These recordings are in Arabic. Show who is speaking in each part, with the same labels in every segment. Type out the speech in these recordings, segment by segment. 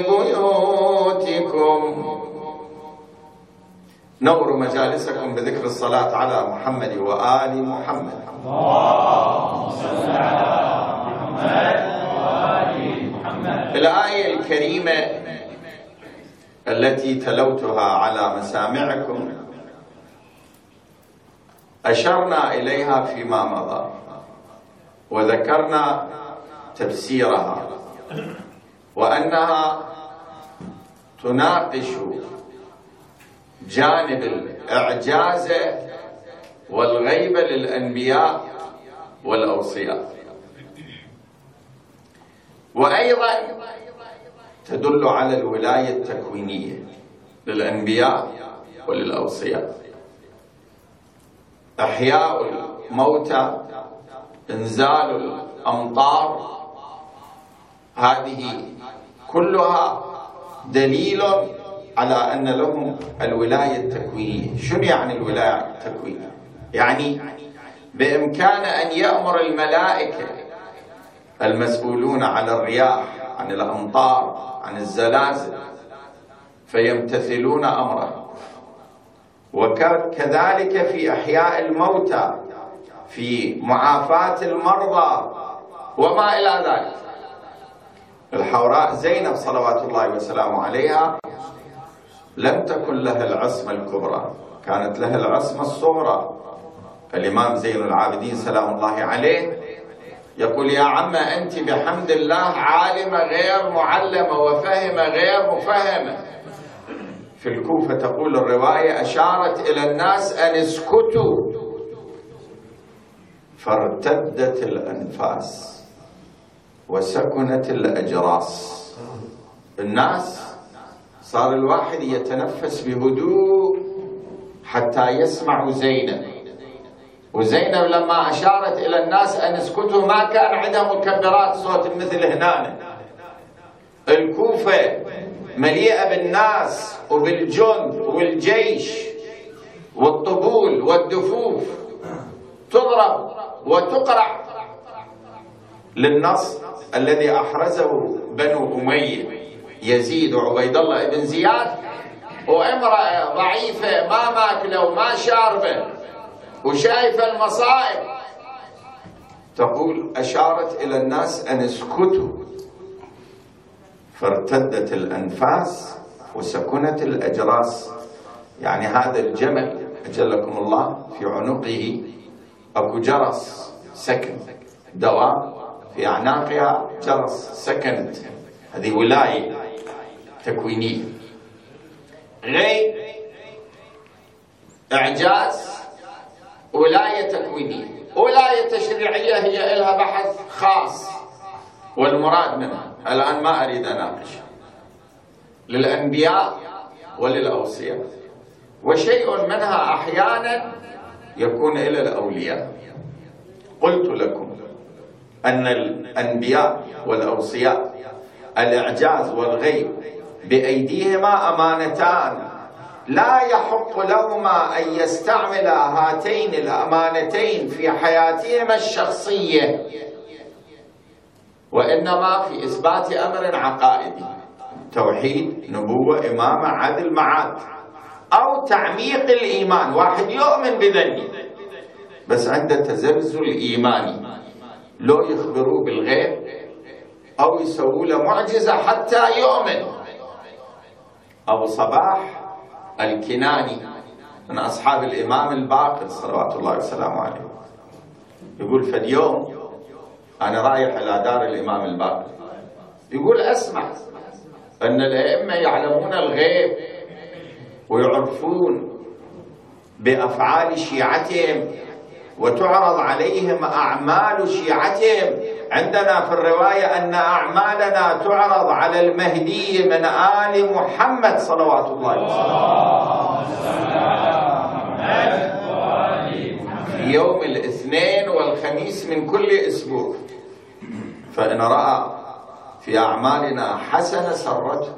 Speaker 1: بيوتكم. نور مجالسكم بذكر الصلاة على محمد وآل محمد. الآية الكريمة التي تلوتها على مسامعكم أشرنا إليها فيما مضى وذكرنا تفسيرها. وأنها تناقش جانب الإعجاز والغيبة للأنبياء والأوصياء. وأيضا تدل على الولاية التكوينية للأنبياء وللأوصياء. إحياء الموتى إنزال الأمطار هذه كلها دليل على أن لهم الولاية التكوينية. شنو يعني الولاية التكوينية؟ يعني بإمكان أن يأمر الملائكة المسؤولون عن الرياح عن الأمطار عن الزلازل فيمتثلون أمره. وكذلك في إحياء الموتى في معافاة المرضى وما إلى ذلك. الحوراء زينب صلوات الله وسلامه عليها لم تكن لها العصمة الكبرى. كانت لها العصمة الصغرى. الإمام زين العابدين سلام الله عليه يقول يا عم أنت بحمد الله عالمة غير معلمة وفهمة غير مفهمة في الكوفة تقول الرواية أشارت إلى الناس أن اسكتوا. فارتدت الأنفاس. وسكنت الأجراس. الناس صار الواحد يتنفس بهدوء حتى يسمع زينب. وزينب لما أشارت إلى الناس أن اسكتوا ما كان عندها مكبرات صوت مثل هنا الكوفة مليئة بالناس وبالجند والجيش والطبول والدفوف. تضرب وتقرع. للنص الذي أحرزه بنو أمية يزيد وعبيد الله بن زياد وامرأة ضعيفة ما ماكلة وما شاربة وشايفة المصائب. تقول أشارت إلى الناس أن اسكتوا. فارتدت الأنفاس وسكنت الأجراس. يعني هذا الجمل أجلكم الله في عنقه أكو جرس سكن دوام في أعناقها جرس سكنت هذه ولاية تكوينية. غيب إعجاز ولاية تكوينية. ولاية تشريعية هي لها بحث خاص والمراد منها. الآن ما أريد أناقش. للأنبياء وللأوصياء. وشيء منها أحيانا يكون إلى الأولياء. قلت لكم أن الأنبياء والأوصياء الإعجاز والغيب بأيديهما أمانتان. لا يحق لهما أن يستعملا هاتين الأمانتين في حياتهما الشخصية وإنما في إثبات أمر عقائدي توحيد نبوة إمامة عدل معاد أو تعميق الإيمان. واحد يؤمن بذني بس عنده تزلزل إيماني. لو يخبروه بالغيب أو يسووا له معجزة حتى يؤمن. أبو صباح الكناني من أصحاب الإمام الباقر صلوات الله وسلامه عليه. يقول في اليوم أنا رايح إلى دار الإمام الباقر. يقول أسمع أن الأئمة يعلمون الغيب ويعرفون بأفعال شيعتهم وتعرض عليهم أعمال شيعتهم. عندنا في الرواية أن أعمالنا تعرض على المهدي من آل محمد صلوات الله وسلامه في يوم الاثنين والخميس من كل أسبوع. فإن رأى في أعمالنا حسنة سرته.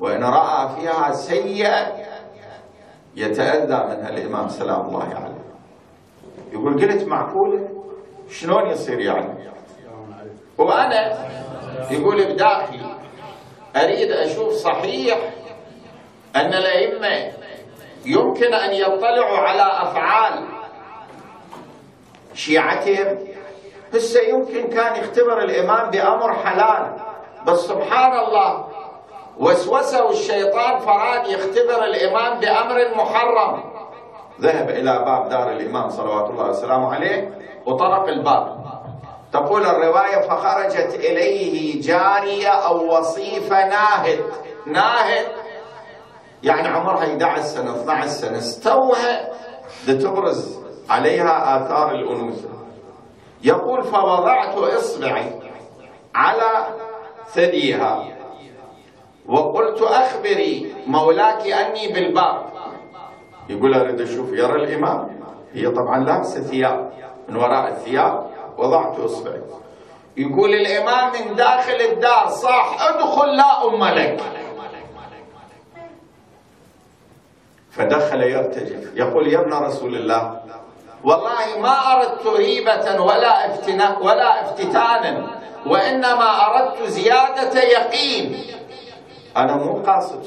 Speaker 1: وإن رأى فيها سيئة يتأذى منها الإمام سلام الله عليه. يقول قلت معقولة شلون يصير يعني. وأنا يقول بداخلي أريد أشوف صحيح أن الأئمة يمكن أن يطلعوا على أفعال شيعتهم. هسه يمكن كان يختبر الإمام بأمر حلال بس سبحان الله وسوسه الشيطان فراد يختبر الإمام بأمر محرم. ذهب إلى باب دار الإمام صلوات الله وسلامه عليه وطرق الباب. تقول الرواية فخرجت إليه جارية أو وصيفة ناهد. ناهد؟ يعني عمرها 11 سنة 12 سنة استوها لتبرز عليها آثار الأنوثة. يقول فوضعت إصبعي على ثديها وقلت أخبري مولاك أني بالباب. يقول أريد أشوف يرى الإمام. هي طبعا لابسة ثياب من وراء الثياب وضعت إصبعي. يقول الإمام من داخل الدار صاح ادخل لا أم لك. فدخل يرتجف. يقول يا ابن رسول الله والله ما أردت ريبة ولا افتنا ولا افتتانا وإنما أردت زيادة يقين. أنا مو قاصد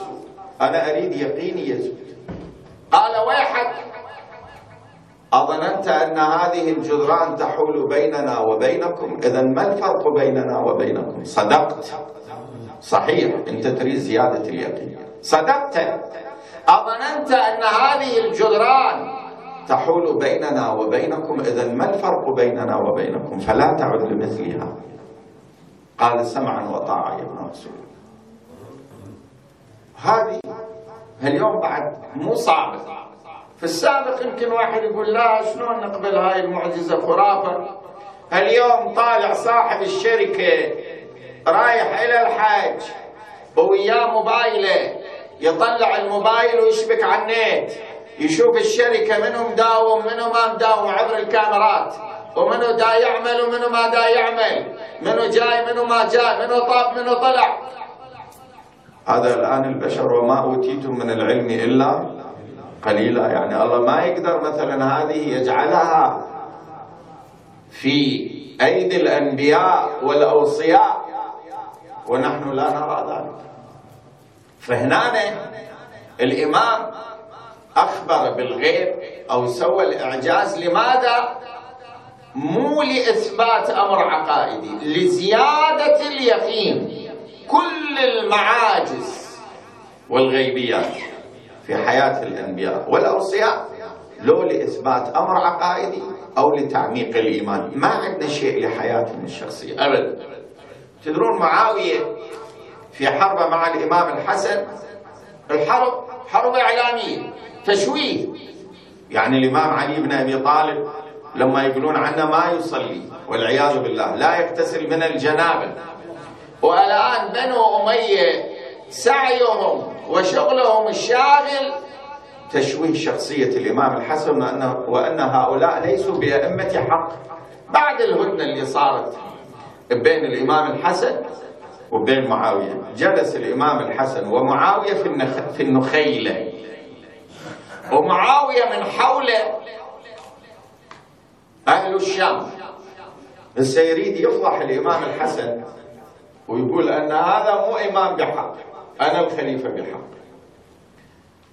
Speaker 1: أنا أريد يقيني يزول قال ويحك أظننت أن هذه الجدران تحول بيننا وبينكم. إذا ما الفرق بيننا وبينكم؟ صدقت. صحيح أنت تريد زيادة اليقين. صدقت. أظننت أن هذه الجدران تحول بيننا وبينكم. إذا ما الفرق بيننا وبينكم؟ فلا تعد لمثلها. قال سمعا وطاعة يا ابن رسول هذه اليوم بعد مو صعبة في السابق يمكن واحد يقول لا شلون نقبل هاي المعجزة خرافة؟ اليوم طالع صاحب الشركة رايح إلى الحج وياه موبايله يطلع الموبايل ويشبك على النت يشوف الشركة منو مداوم منو ما مداوم عبر الكاميرات ومنو دا يعمل ومنو ما دا يعمل منو جاي منو ما جاي منو طاب منو طلع. هذا الآن البشر وما أوتيتم من العلم إلا قليلا. يعني الله ما يقدر مثلا هذه يجعلها في أيدي الأنبياء والأوصياء ونحن لا نرى ذلك. فهنا الإمام أخبر بالغيب أو سوى الإعجاز لماذا؟ مو لإثبات أمر عقائدي لزيادة اليقين. كل المعاجز والغيبيات في حياة الأنبياء والأوصياء لو لإثبات أمر عقائدي أو لتعميق الإيمان. ما عندنا شيء لحياتنا الشخصية أبدا. تدرون معاوية في حربه مع الإمام الحسن؟ الحرب حرب إعلامية تشويه. يعني الإمام علي بن أبي طالب لما يقولون عنه ما يصلي والعياذ بالله لا يغتسل من الجنابة. والآن بنو أمية سعيهم وشغلهم الشاغل تشويه شخصية الإمام الحسن وأن, وأن هؤلاء ليسوا بأئمة حق. بعد الهدنة اللي صارت بين الإمام الحسن وبين معاوية. جلس الإمام الحسن ومعاوية في, النخ... في النخيلة. ومعاوية من حوله أهل الشام. بس يريد يفضح الإمام الحسن ويقول أن هذا مو إمام بحق أنا الخليفة بحق.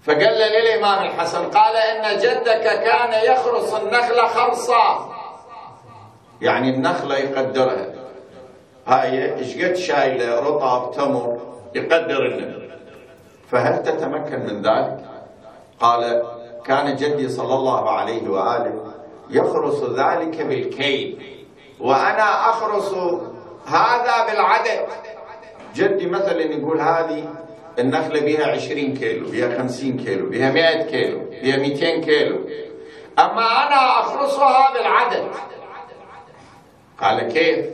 Speaker 1: فقال للإمام الحسن قال إن جدك كان يخرص النخلة خرصا. يعني النخلة يقدرها. هاي إيش قد شايلة رطب تمر يقدر النخل فهل تتمكن من ذلك؟ قال كان جدي صلى الله عليه وآله يخرص ذلك بالكيل وأنا أخرص هذا بالعدد. جدي مثلا يقول هذه النخلة بها عشرين كيلو بها خمسين كيلو بها مئة كيلو بها مئتين كيلو. أما أنا أخرصها بالعدد. قال كيف؟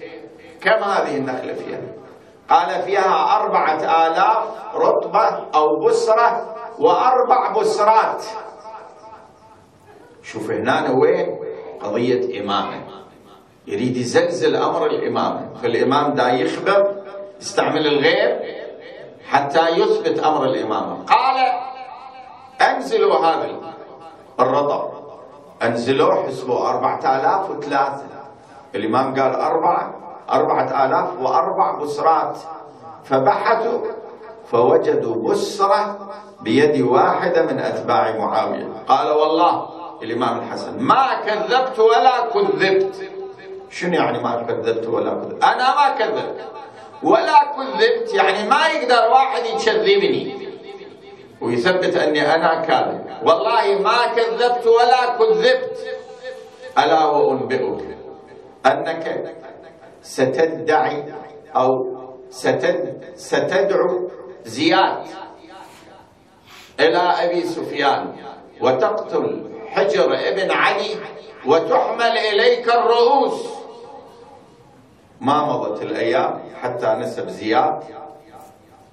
Speaker 1: كم هذه النخلة فيها؟ قال فيها أربعة آلاف رطبة أو بسرة وأربع بسرات. شوف هنا وين؟ قضية إمامة يريد يزلزل أمر الإمامة فالإمام دا يخبر يستعمل الغير حتى يثبت أمر الإمامة قال أنزلوا هذا الرطب أربعة آلاف وثلاثة. الإمام قال أربعة أربعة آلاف وأربع بسرات فبحثوا فوجدوا بسرة بيد واحدة من أتباع معاوية. قال والله الإمام الحسن ما كذبت ولا كذبت. شنو يعني ما كذبت ولا كذبت أنا ما كذبت ولا كذبت. يعني ما يقدر واحد يكذبني. ويثبت أني أنا كاذب. والله ما كذبت ولا كذبت. ألا وأنبئك أنك ستدعي أو ستد ستدعو زياد إلى أبي سفيان وتقتل حجر ابن علي وتحمل إليك الرؤوس. ما مضت الأيام حتى نسب زياد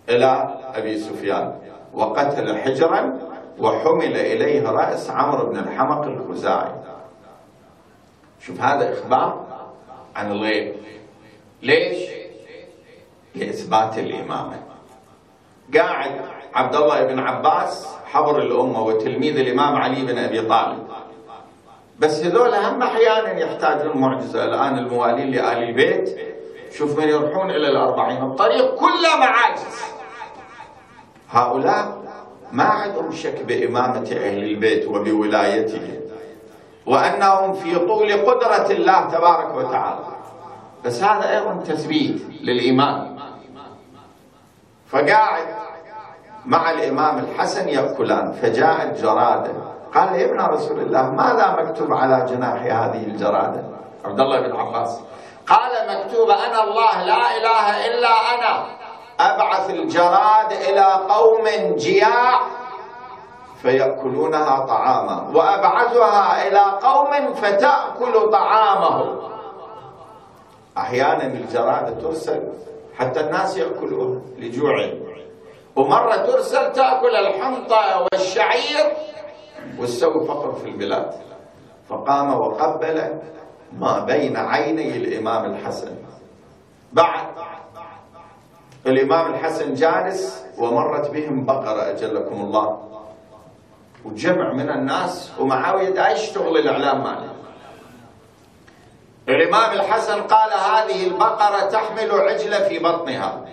Speaker 1: إلى أبي سفيان وقتل حجرا وحمل إليه رأس عمرو بن الحمق الخزاعي. شوف هذا إخبار عن الغيب. ليش؟ لإثبات الإمامة. قاعد عبد الله بن عباس حبر الأمة وتلميذ الإمام علي بن أبي طالب. بس هذول هم أحيانا يحتاجون معجزة. الآن الموالين لآل البيت شوف من يروحون؟ إلى الأربعين. الطريق كله معاجز. هؤلاء ما عندهم شك بإمامة أهل البيت وبولايته وأنهم في طول قدرة الله تبارك وتعالى. بس هذا أيضا تثبيت للإيمان. فقاعد مع الإمام الحسن يأكلان فجاءت جرادة. قال يا ابن رسول الله ماذا مكتوب على جناح هذه الجرادة؟ عبد الله بن عباس. قال مكتوب أنا الله لا إله إلا أنا. أبعث الجراد إلى قوم جياع فيأكلونها طعاما وأبعثها إلى قوم فتأكل طعامهم أحيانا الجرادة ترسل حتى الناس يأكلوها لجوعهم ومرة ترسل تأكل الحنطة والشعير وتسوي فقر في البلاد. فقام وقبل ما بين عيني الإمام الحسن. بعد الإمام الحسن جالس ومرت بهم بقرة أجلكم الله. وجمع من الناس ومعاوية دا يشتغل الإعلام ماله الإمام الحسن قال هذه البقرة تحمل عجلة في بطنها.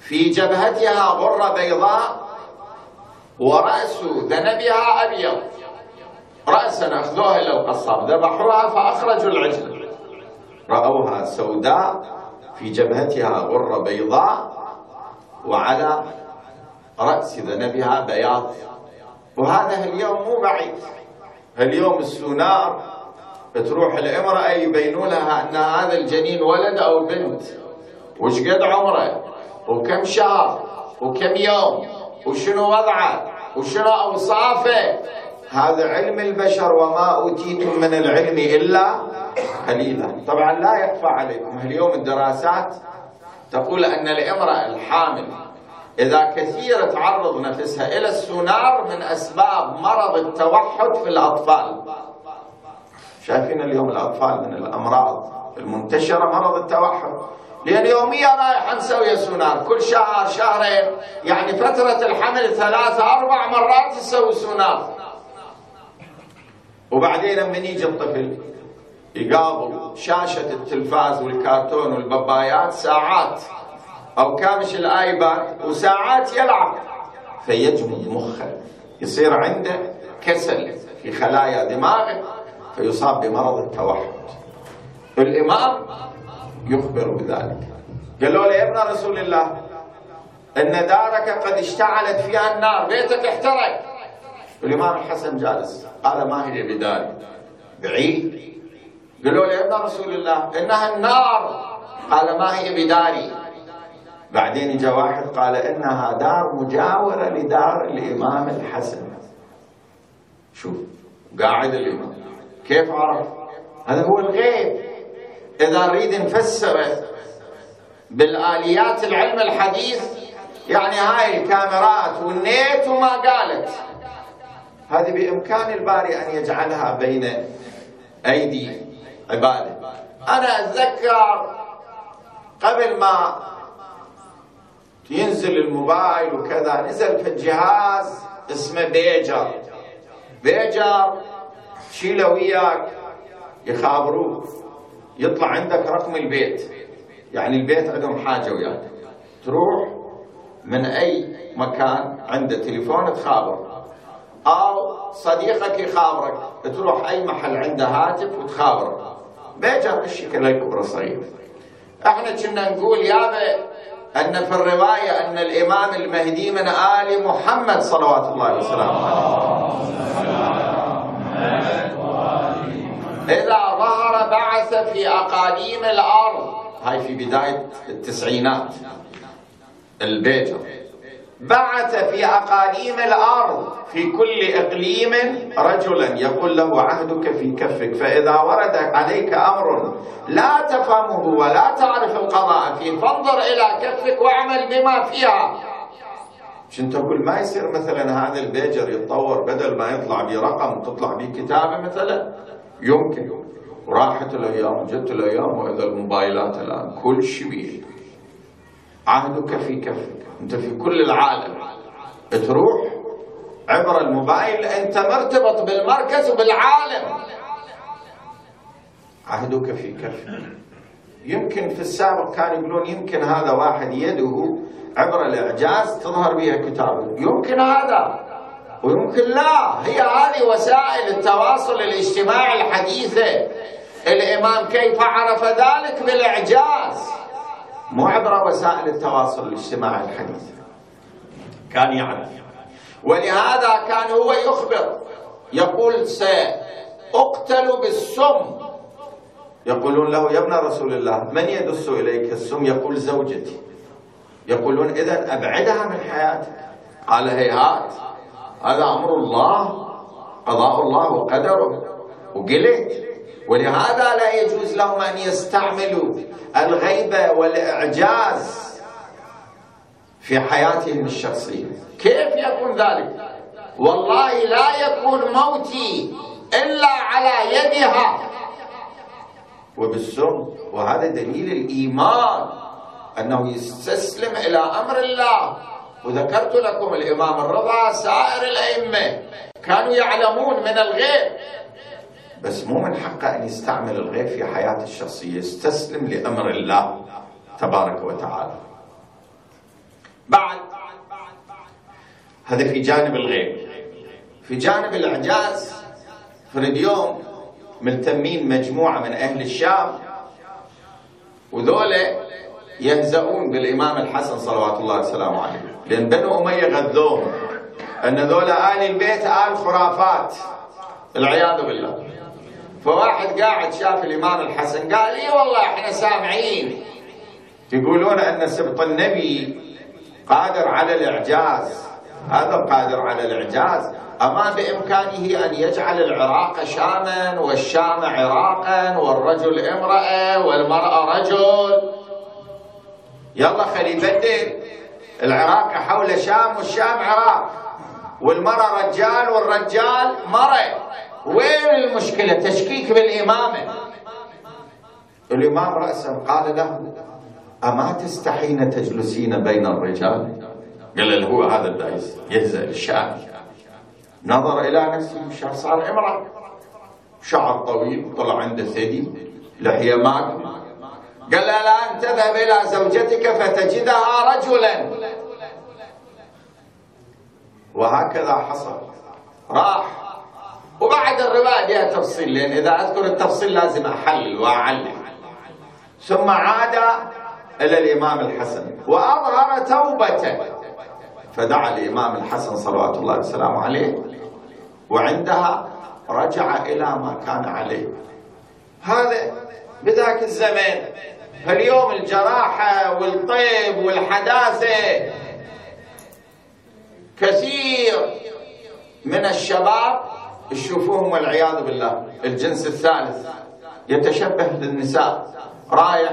Speaker 1: في جبهتها غرة بيضاء ورأس ذنبها أبيض. رأسا أخذوها إلى القصاب. ذبحوها فأخرجوا العجل. رأوها سوداء في جبهتها غرة بيضاء وعلى رأس ذنبها بياض. وهذا اليوم مو بعيد. اليوم السونار تروح الامرأة يبينوا لها أن هذا الجنين ولد أو بنت. وش قد عمره؟ وكم شهر؟ وكم يوم؟ وشنو وضعه؟ وشنو أوصافه؟ هذا علم البشر وما أوتيتم من العلم إلا قليلا. طبعا لا يخفى عليكم. اليوم الدراسات تقول أن الإمرأة الحامل إذا كثير تعرض نفسها إلى السونار من أسباب مرض التوحد في الأطفال. شايفين اليوم الأطفال من الأمراض المنتشرة مرض التوحد. لأن يوميا رايح نسوي سونار كل شهر شهرين يعني فترة الحمل ثلاثة أربع مرات يسوي سونار وبعدين لما يجي الطفل يقابل شاشة التلفاز والكرتون والبابايات ساعات أو كامش الآيباد وساعات يلعب. فيجمد مخه يصير عنده كسل في خلايا دماغه فيصاب بمرض التوحد. الإمام يخبر بذلك. قالوا له يا ابن رسول الله إن دارك قد اشتعلت فيها النار بيتك احترق. الإمام الحسن جالس قال ما هي بداري بعيد. قالوا له يا ابن رسول الله إنها النار. قال ما هي بداري بعدين اجى واحد قال إنها دار مجاورة لدار الإمام الحسن. شوف قاعد الإمام. كيف عرف؟ هذا هو الغيب. إذا نريد نفسره بالآليات العلم الحديث يعني هاي الكاميرات والنيت وما قالت. هذه بإمكان الباري أن يجعلها بين أيدي عباده. أنا أتذكر قبل ما ينزل الموبايل وكذا نزل في الجهاز اسمه بيجر. بيجر شيله وياك يخابروك. يطلع عندك رقم البيت. يعني البيت عندهم حاجة وياك. تروح من أي مكان عنده تليفون تخابر أو صديقك يخابرك. تروح أي محل عنده هاتف وتخابره. بيجر الشكل الكبرى صغير. إحنا كنا نقول يابا إن في الرواية إن الإمام المهدي من آل محمد صلوات الله وسلامه. عليه إذا ظهر بعث في أقاليم الأرض. هاي في بداية التسعينات. البيجر بعث في أقاليم الأرض. في كل إقليم رجلا. يقول له عهدك في كفك. فإذا ورد عليك أمر لا تفهمه ولا تعرف القضاء فيه فانظر إلى كفك واعمل بما فيها. شنت أقول ما يصير مثلا هذا البيجر يتطور بدل ما يطلع برقم تطلع به كتابه مثلا؟ يمكن. وراحت الأيام جت الأيام وإذا الموبايلات الآن كل شيء بيه عهدك في كفك أنت في كل العالم. تروح عبر الموبايل أنت مرتبط بالمركز وبالعالم عهدك في كفك يمكن في السابق كانوا يقولون يمكن هذا واحد يده عبر الإعجاز تظهر بها كتابه يمكن هذا. ويمكن لا هي هذه وسائل التواصل الاجتماعي الحديثة. الإمام كيف عرف ذلك؟ بالإعجاز. مو عبر وسائل التواصل الاجتماعي الحديثة. كان يعرف. ولهذا كان هو يخبر. يقول سأقتل بالسم. يقولون له يا ابن رسول الله من يدس إليك السم؟ يقول زوجتي. يقولون إذا أبعدها من حياتك. قال هيهات. هذا أمر الله قضاء الله وقدره وقلت. ولهذا لا يجوز لهم أن يستعملوا الغيبة والإعجاز في حياتهم الشخصية. كيف يكون ذلك؟ والله لا يكون موتي إلا على يدها وبالسم. وهذا دليل الإيمان أنه يستسلم إلى أمر الله. وذكرت لكم الإمام الرضا سائر الأئمة. كانوا يعلمون من الغيب. بس مو من حقه أن يستعمل الغيب في حياته الشخصية. يستسلم لأمر الله تبارك وتعالى. بعد هذا في جانب الغيب. في جانب الإعجاز. فرد يوم ملتمين مجموعة من أهل الشام وذولا يهزؤون بالإمام الحسن صلوات الله وسلامه عليه. لأن بنو أمية غذوهم. أن ذولا آل البيت آل خرافات. العياذ بالله. فواحد قاعد شاف الإمام الحسن قال إي والله إحنا سامعين. يقولون أن سبط النبي قادر على الإعجاز. هذا قادر على الإعجاز. أما بإمكانه أن يجعل العراق شاما والشام عراقا والرجل امرأة والمرأة رجل. يلا خلي يبدل. العراق حول شام والشام عراق. والمرأة رجال والرجال مرأة. وين المشكلة؟ تشكيك بالإمامة. الإمام رأسا قال له أما تستحين تجلسين بين الرجال؟ قال له هو هذا الدايس يهزأ الشام. نظر إلى نفسه صار امرأة شعر طويل طلع عنده ثدي لحية ماك قال لا الآن تذهب إلى زوجتك فتجدها رجلا. وهكذا حصل. راح. وبعد الرواية فيها تفصيل لأن إذا أذكر التفصيل لازم أحلل وأعلل ثم عاد إلى الإمام الحسن وأظهر توبته فدعا الإمام الحسن صلوات الله وسلامه عليه وعندها رجع إلى ما كان عليه. هذا بذاك الزمن. فاليوم الجراحة والطيب والحداثة كثير من الشباب تشوفوهم والعياذ بالله الجنس الثالث يتشبه بالنساء. رايح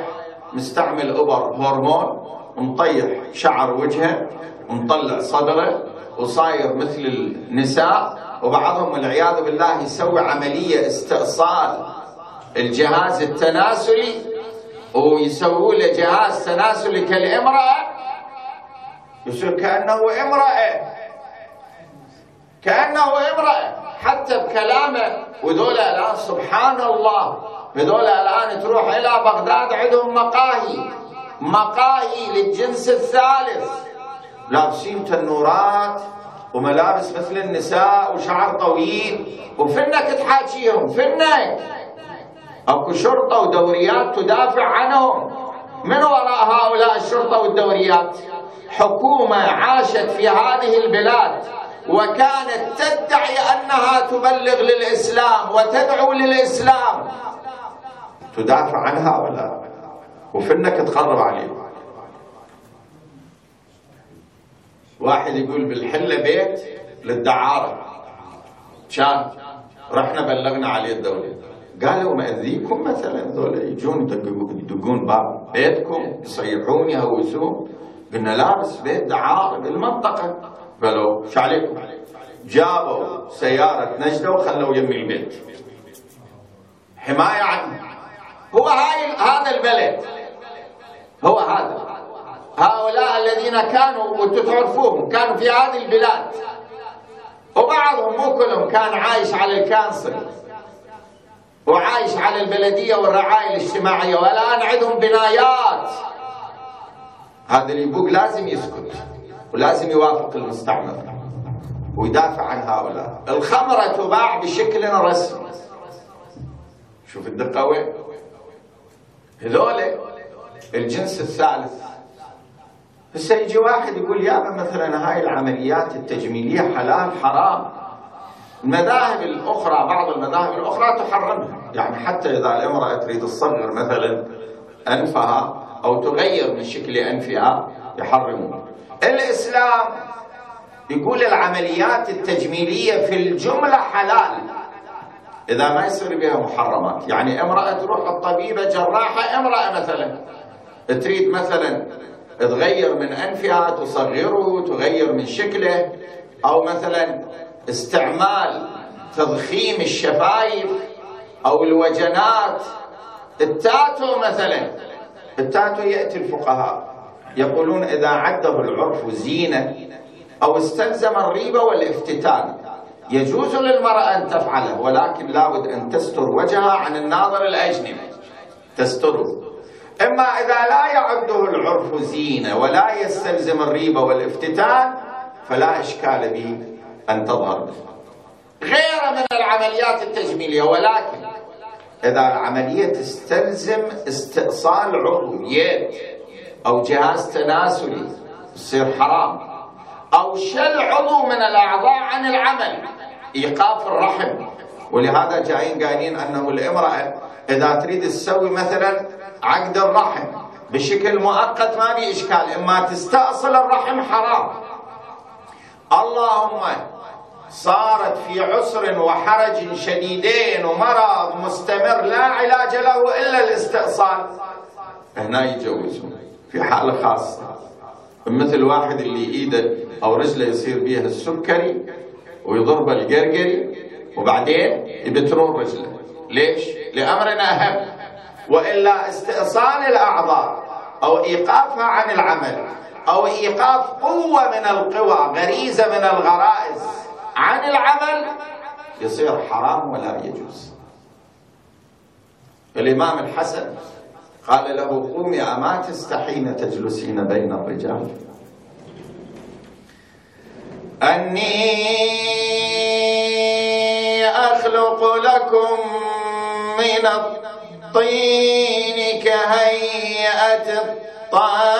Speaker 1: مستعمل أبر هرمون مطيح شعر وجهه مطلع صدره وصاير مثل النساء وبعضهم والعياذ بالله يسوي عملية استئصال الجهاز التناسلي ويسووا له جهاز تناسلي كالامراه يصير كأنه امرأة. كأنه امرأة. حتى بكلامه وذول الآن سبحان الله هذول الآن تروح إلى بغداد عندهم مقاهي. مقاهي للجنس الثالث. لابسين تنورات وملابس مثل النساء وشعر طويل. وفنك تحاكيهم فنك. اكو شرطة ودوريات تدافع عنهم. من وراء هؤلاء الشرطة والدوريات؟ حكومة عاشت في هذه البلاد وكانت تدعي أنها تبلغ للإسلام وتدعو للإسلام. تدافع عن هؤلاء وفنك تخرب عليهم. واحد يقول بالحلة بيت للدعارة. كان رحنا بلغنا عليه الدولة. قالوا مأذيكم مثلا ذولا يجون يدقون باب بيتكم يصيحون يهوسون. قلنا لا بس بيت دعاره بالمنطقة قالوا شو عليكم؟ جابوا سيارة نجدة وخلوا يمي البيت. حماية عنه هو هاي هذا البلد. هو هذا. هؤلاء الذين كانوا وأنتم تعرفوهم كانوا في هذه البلاد. وبعضهم مو كلهم كان عايش على الكانسل وعايش على البلدية والرعاية الاجتماعية والآن عندهم بنايات. هذا اللي يبوق لازم يسكت ولازم يوافق المستعمر ويدافع عن هؤلاء. الخمرة تباع بشكل رسمي. شوف الدقة وين؟ هذول الجنس الثالث. هسه يجي واحد يقول يا مثلا هاي العمليات التجميلية حلال حرام. المذاهب الأخرى بعض المذاهب الأخرى تحرمها. يعني حتى إذا الامرأة تريد تصغر مثلا أنفها أو تغير من شكل أنفها يحرمون. الإسلام يقول العمليات التجميلية في الجملة حلال. إذا ما يصير بها محرمات. يعني امرأة تروح الطبيبة جراحة امرأة مثلا تريد مثلا تغير من أنفها تصغره تغير من شكله أو مثلا استعمال تضخيم الشفايف أو الوجنات. التاتو مثلا التاتو يأتي الفقهاء يقولون إذا عده العرف زينة أو استلزم الريبة والافتتان يجوز للمرأة أن تفعله ولكن لابد أن تستر وجهها عن الناظر الأجنبي. تستره. إما إذا لا يعده العرف زينة ولا يستلزم الريبة والافتتان فلا إشكال به. أن تظهر غير من العمليات التجميلية ولكن إذا العملية تستلزم استئصال عضو يد أو جهاز تناسلي يصير حرام. أو شل عضو من الأعضاء عن العمل إيقاف الرحم. ولهذا جايين قايلين أنه الامرأة إذا تريد تسوي مثلا عقد الرحم بشكل مؤقت ما في إشكال. إما تستأصل الرحم حرام. اللهم صارت في عسر وحرج شديدين ومرض مستمر لا علاج له إلا الاستئصال. هنا يجوزون في حالة خاصة. مثل واحد اللي إيده أو رجله يصير بيها السكري ويضرب القرقري وبعدين يبترون رجله. ليش؟ لأمرنا أهم. وإلا استئصال الأعضاء أو إيقافها عن العمل أو إيقاف قوة من القوى غريزة من الغرائز. عن العمل يصير حرام ولا يجوز. الإمام الحسن قال له قومي أما تستحين تجلسين بين الرجال. أني أخلق لكم من الطين كهيئة الطير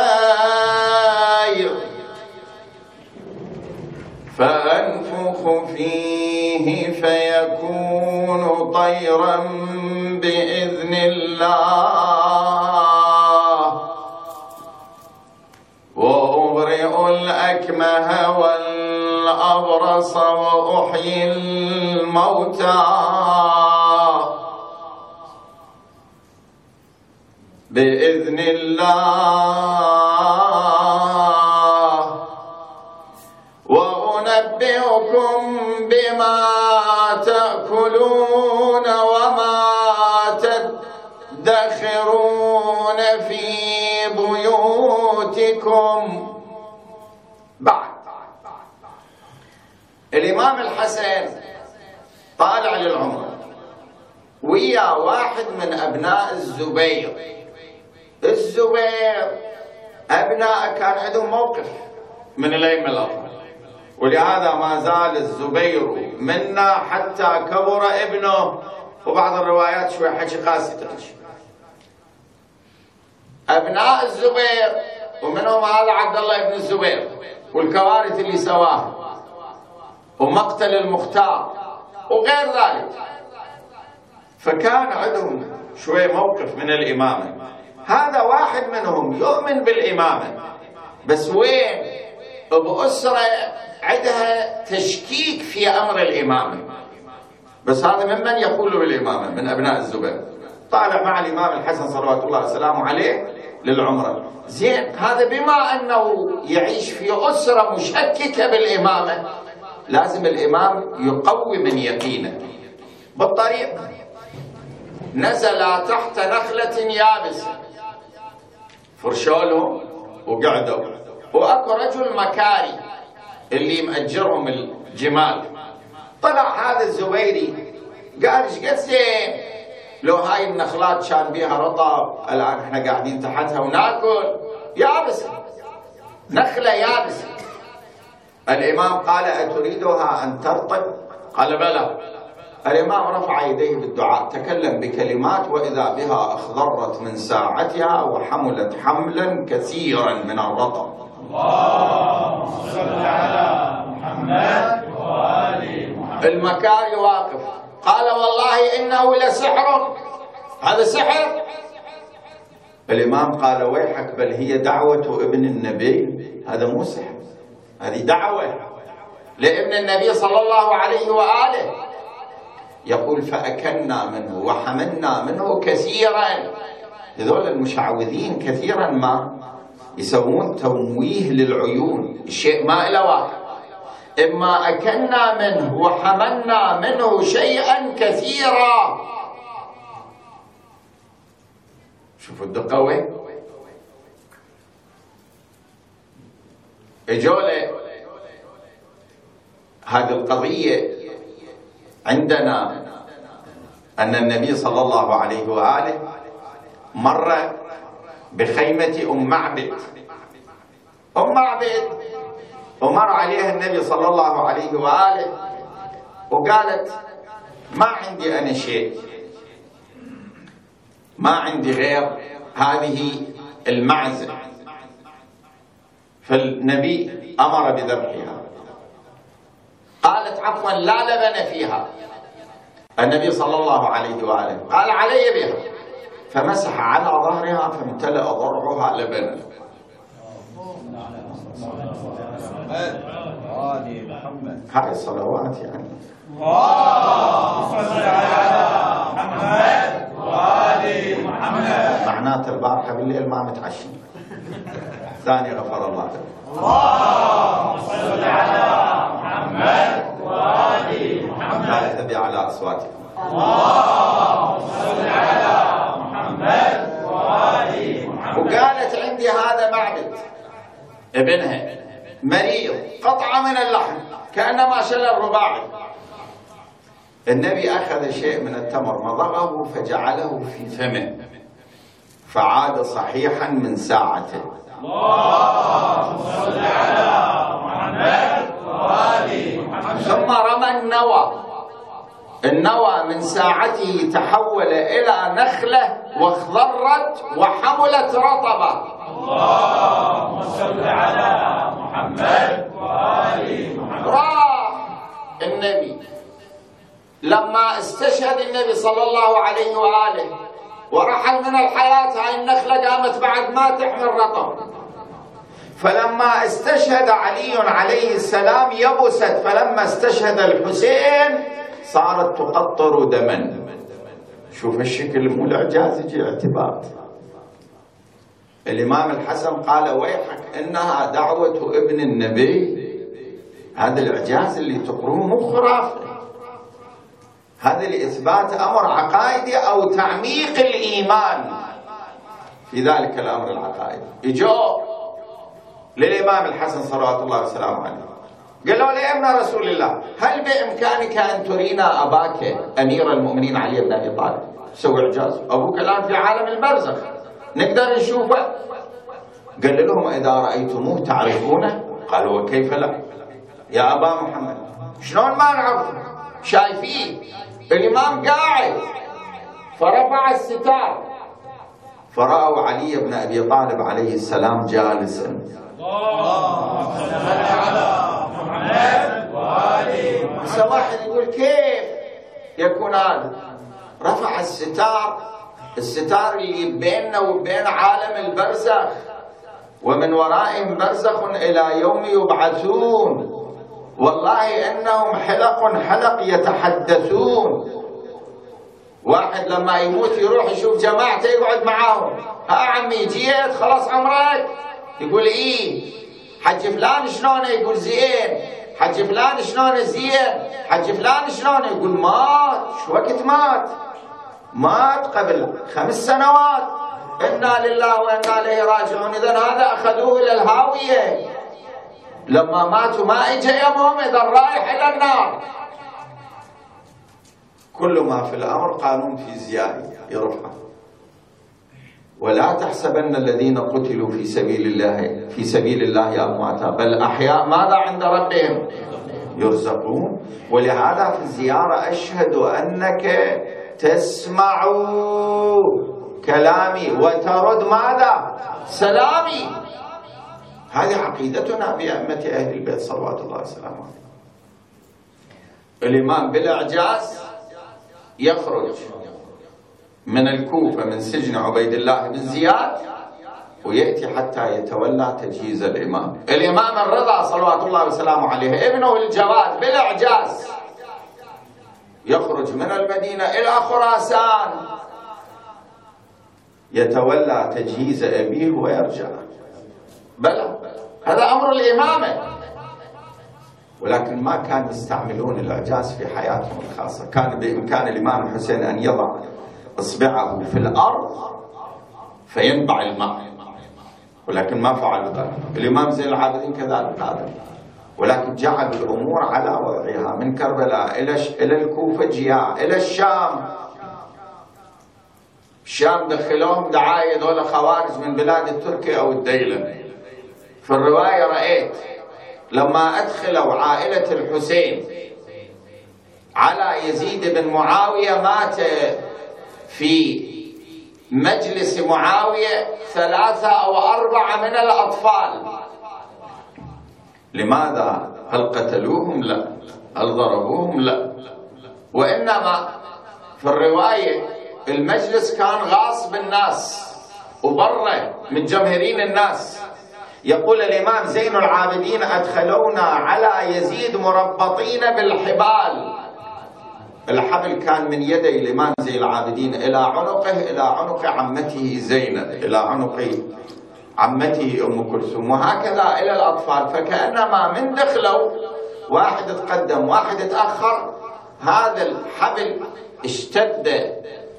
Speaker 1: فأنفخ فيه فيكون طيرا بإذن الله. وأبرئ الأكمه والأبرص وأحيي الموتى. بإذن الله. بيوتكم بعد. الإمام الحسن طالع للعمر. ويا واحد من أبناء الزبير. الزبير أبناء كان عندهم موقف من الأئمة الأربعة ولهذا ما زال الزبير منا حتى كبر ابنه. وبعض الروايات شوي حكي قاسي تحكي. أبناء الزبير ومنهم هذا عبد الله بن الزبير والكوارث اللي سواها ومقتل المختار وغير ذلك. فكان عندهم شوي موقف من الإمامة. هذا واحد منهم يؤمن بالإمامة. بس وين؟ بأسرة عندها تشكيك في أمر الإمامة. بس هذا ممن يقول بالإمامة من أبناء الزبير. طالع مع الإمام الحسن صلوات الله وسلامه عليه للعمرة. زين هذا بما أنه يعيش في أسرة مشككة بالإمامة لازم الإمام يقوي من يقينه. بالطريق. نزل تحت نخلة يابسة. فرشوا وقعدوا. وأكو رجل مكاري اللي مأجرهم الجمال. طلع هذا الزبيري قال إيش قد زين؟ لو هاي النخلات كان بيها رطب الآن إحنا قاعدين تحتها وناكل. يابسه نخلة يابسه الإمام قال أتريدها أن ترطب؟ قال بلى. الإمام رفع يديه بالدعاء تكلم بكلمات وإذا بها أخضرت من ساعتها وحملت حملا كثيرا من الرطب.
Speaker 2: اللهم صل على محمد وآل محمد.
Speaker 1: المكاري واقف. قال والله إنه لسحر. هذا سحر؟ الإمام قال ويحك بل هي دعوة ابن النبي. هذا مو سحر هذه دعوة لابن النبي صلى الله عليه وآله. يقول فأكلنا منه وحملنا منه كثيرا. هذول المشعوذين كثيرا ما يسوون تمويه للعيون. الشيء ما له واقع. إما أكلنا منه وحملنا منه شيئا كثيرا. شوفوا الدقة وين؟ إجولة. هذه القضية عندنا أن النبي صلى الله عليه وآله مر بخيمة أم معبد. أم معبد. ومر عليها النبي صلى الله عليه وآله وقالت ما عندي أنا شيء. ما عندي غير هذه المعزة. فالنبي أمر بذبحها. قالت عفوا لا لبن فيها. النبي صلى الله عليه وآله قال علي بها. فمسح على ظهرها فامتلأ ضرعها لبنا هاي الصلوات يعني
Speaker 2: اللهم صل على محمد وآل محمد
Speaker 1: معناته البارحة بالليل ما متعشي ثاني غفر الله. له
Speaker 2: اللهم صل على محمد وآل محمد
Speaker 1: تبي على أصواتكم
Speaker 2: اللهم صل على محمد وآل محمد
Speaker 1: وقالت عندي هذا معبد. ابنها. مريض قطعة من اللحم كأنما شل الرباعي النبي أخذ شيء من التمر مضغه فجعله في فمه فعاد صحيحا من ساعته.
Speaker 2: اللهم صل على محمد وآل محمد
Speaker 1: ثم رمى النوى. النوى من ساعته تحول إلى نخلة واخضرت وحملت رطبة.
Speaker 2: اللهم صل على محمد وآل محمد.
Speaker 1: راح النبي لما استشهد النبي صلى الله عليه وآله ورحل من الحياة هاي النخلة قامت بعد ما تحمل رطب. فلما استشهد علي عليه السلام يبست فلما استشهد الحسين صارت تقطر دما. شوف الشكل مو الإعجاز يجي اعتبار الإمام الحسن قال ويحك إنها دعوة ابن النبي. هذا الإعجاز اللي تقروه مو خرافه هذا لإثبات أمر عقائدي أو تعميق الإيمان. في ذلك الأمر العقائدي. اجوا للإمام الحسن صلوات الله وسلامه عليه. قالوا له يا إبن رسول الله هل بإمكانك أن ترينا أباك أمير المؤمنين علي بن أبي طالب؟ سوي إعجاز. أبوك الآن في عالم البرزخ. نقدر نشوفه. قال لهم إذا رأيتموه تعرفونه؟ قالوا وكيف لا؟ يا أبا محمد. شلون ما نعرفه؟ شايفين. الإمام قاعد. فرفع الستار. فرأوا علي بن أبي طالب عليه السلام جالسا.
Speaker 2: اللهم صل على محمد وآل محمد
Speaker 1: هسه واحد يقول كيف يكون هذا؟ رفع الستار. الستار اللي بيننا وبين عالم البرزخ. ومن ورائهم برزخ إلى يوم يبعثون. والله إنهم حلق حلق يتحدثون. واحد لما يموت يروح يشوف جماعته يقعد معاهم. ها عمي جيت؟ خلاص عمرك. يقول إيه حج فلان شلونه يقول زين. حج فلان شلونه زين. حج فلان شلونه يقول مات. شو وقت مات؟ مات قبل خمس سنوات. إنا لله وإنا إليه راجعون. اذا هذا أخذوه إلى الهاوية. لما ماتوا ما اجى يمهم إذا رايح إلى النار. كل ما في الأمر قانون فيزيائي يرفع ولا تحسبن الذين قتلوا في سبيل الله في سبيل الله أمواتا. بل أحياء ماذا عند ربهم؟ يرزقون. ولهذا في الزيارة أشهد أنك تسمع كلامي. وترد ماذا؟ سلامي. هذه عقيدتنا بأئمة أهل البيت صلوات الله وسلامه الإمام بالإعجاز يخرج من الكوفة من سجن عبيد الله بن زياد ويأتي حتى يتولى تجهيز الإمام. الإمام الرضا صلوات الله وسلامه عليه ابنه الجواد بالإعجاز يخرج من المدينة إلى خراسان. يتولى تجهيز أبيه ويرجع. بلى. هذا أمر الإمامة. ولكن ما كانوا يستعملون الإعجاز في حياتهم الخاصة. كان بإمكان الإمام الحسين أن يضع إصبعه في الأرض فينبع الماء. ولكن ما فعلوا ذلك. الإمام زين العابدين كذلك. هذا ولكن جعلوا الأمور على وضعها من كربلاء إلى إلى الكوفة جياع إلى الشام. الشام دخلوهم دعاية دولة خوارج من بلاد التركي أو الديلة. في الرواية رأيت لما أدخلوا عائلة الحسين على يزيد بن معاوية مات في مجلس معاوية ثلاثة أو أربعة من الأطفال. لماذا؟ هل قتلوهم؟ لا هل ضربوهم؟ لا وإنما في الرواية المجلس كان غاص بالناس وبره متجمهرين الناس يقول الإمام زين العابدين أدخلونا على يزيد مربطين بالحبال الحبل كان من يدي الإمام زين العابدين إلى عنقه إلى عنق عمته زينب إلى عنق عمته أم كلثوم وهكذا إلى الأطفال. فكأنما من دخلوا واحد تقدم واحد تأخر. هذا الحبل اشتد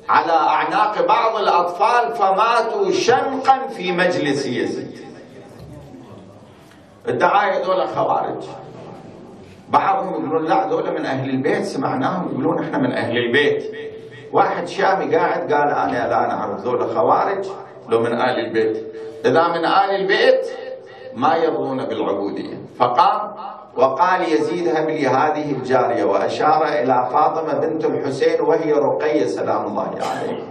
Speaker 1: على أعناق بعض الأطفال فماتوا شنقا في مجلس يزيد. الدعاية دول خوارج. بعضهم يقولون لا دول من أهل البيت سمعناهم يقولون إحنا من أهل البيت. واحد شامي قاعد قال أنا لا نعرف ذول خوارج لو من آل البيت. إذا من آل البيت ما يرضون بالعبودية. فقام وقال يزيد هب لي هذه الجارية وأشار إلى فاطمة بنت الحسين وهي رقية سلام الله عليها.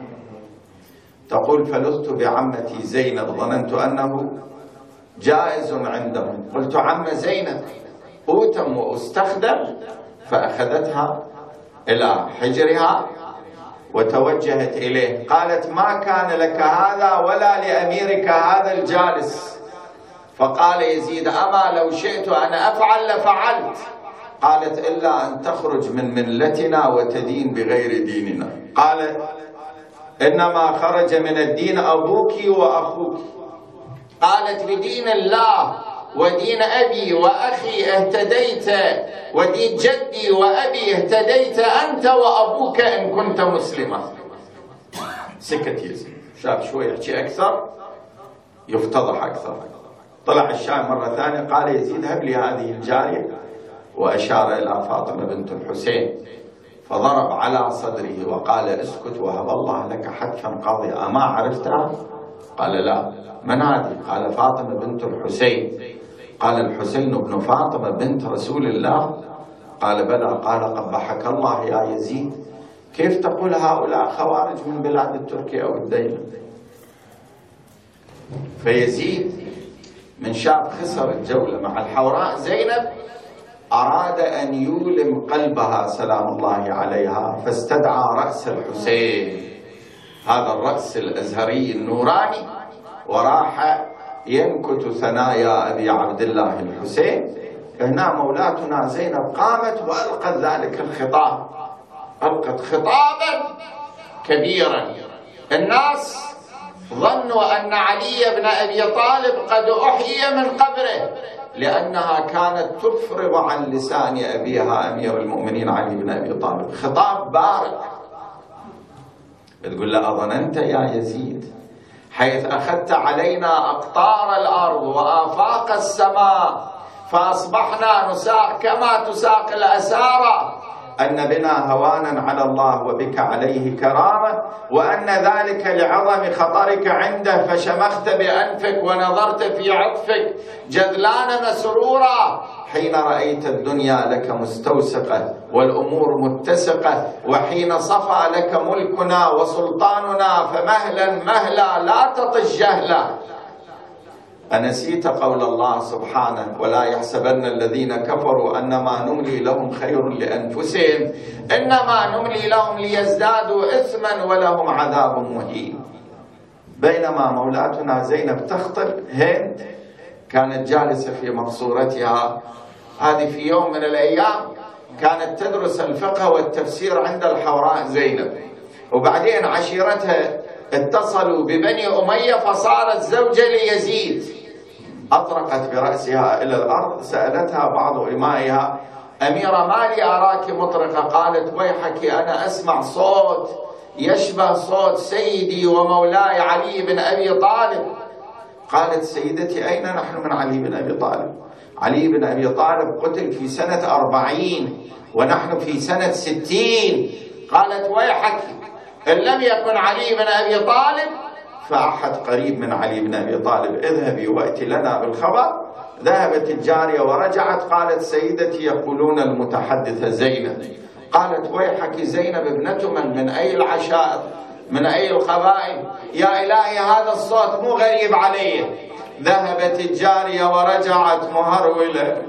Speaker 1: تقول فلذت بعمتي زينب ظننت أنه جائز عندهم. قلت عم زينب أوتم وأستخدم فأخذتها إلى حجرها وتوجهت إليه. قالت ما كان لك هذا ولا لأميرك هذا الجالس. فقال يزيد أما لو شئت أن أفعل لفعلت. قالت إلا أن تخرج من ملتنا وتدين بغير ديننا. قالت إنما خرج من الدين أبوك وأخوك. قالت بدين الله. ودين أبي وأخي اهتديت ودين جدي وأبي اهتديت أنت وأبوك إن كنت مسلما. سكت يزيد شاف شوي يحكي أكثر يفتضح أكثر. طلع الشام مرة ثانية قال يزيد هب لي هذه الجارية وأشار إلى فاطمة بنت الحسين فضرب على صدره وقال اسكت وهب الله لك حتفا قاضيا. أما عرفتها؟ قال لا. من هذه؟ قال فاطمة بنت الحسين. قال الحسين بن فاطمة بنت رسول الله. قال بلى قال قبحك الله يا يزيد. كيف تقول هؤلاء خوارج من بلاد التركية أو الديلة فيزيد من شاف خسر الجولة مع الحوراء زينب أراد أن يولم قلبها سلام الله عليها فاستدعى رأس الحسين. هذا الرأس الأزهري النوراني وراح ينكت ثنايا أبي عبد الله الحسين. هنا مولاتنا زينب قامت وألقت ذلك الخطاب. ألقت خطابا كبيرا. الناس ظنوا أن علي بن أبي طالب قد أحيي من قبره لأنها كانت تفرغ عن لسان أبيها أمير المؤمنين علي بن أبي طالب. خطاب بارد. بتقول له أظننت يا يزيد حيث أخذت علينا أقطار الأرض وآفاق السماء فأصبحنا نساق كما تساق الأسارة أن بنا هوانا على الله وبك عليه كرامة وأن ذلك لعظم خطرك عنده فشمخت بأنفك ونظرت في عطفك جذلان مسرورا. حين رأيت الدنيا لك مستوسقة والأمور متسقة وحين صفى لك ملكنا وسلطاننا فمهلا مهلا لا تطش جهلا. أنسيت قول الله سبحانه ولا يحسبن الذين كفروا أنما نملي لهم خير لأنفسهم إنما نملي لهم ليزدادوا إثما ولهم عذاب مهين. بينما مولاتنا زينب تخطب هند كانت جالسة في مقصورتها. هذه في يوم من الأيام كانت تدرس الفقه والتفسير عند الحوراء زينب. وبعدين عشيرتها اتصلوا ببني أمية فصارت زوجة ليزيد. أطرقت برأسها إلى الأرض سألتها بعض إمائها أميرة ما لي أراك مطرقة؟ قالت ويحك أنا أسمع صوت يشبه صوت سيدي ومولاي علي بن أبي طالب. قالت سيدتي أين نحن من علي بن أبي طالب؟ علي بن أبي طالب قتل في سنة أربعين ونحن في سنة ستين. قالت ويحك إن لم يكن علي بن أبي طالب فأحد قريب من علي بن أبي طالب اذهبي وأتي لنا بالخبر. ذهبت الجارية ورجعت قالت سيدتي يقولون المتحدثة زينب. قالت ويحك زينب ابنة من من أي العشائر من أي القبائل؟ يا إلهي هذا الصوت مو غريب علي. ذهبت الجارية ورجعت مهرولة.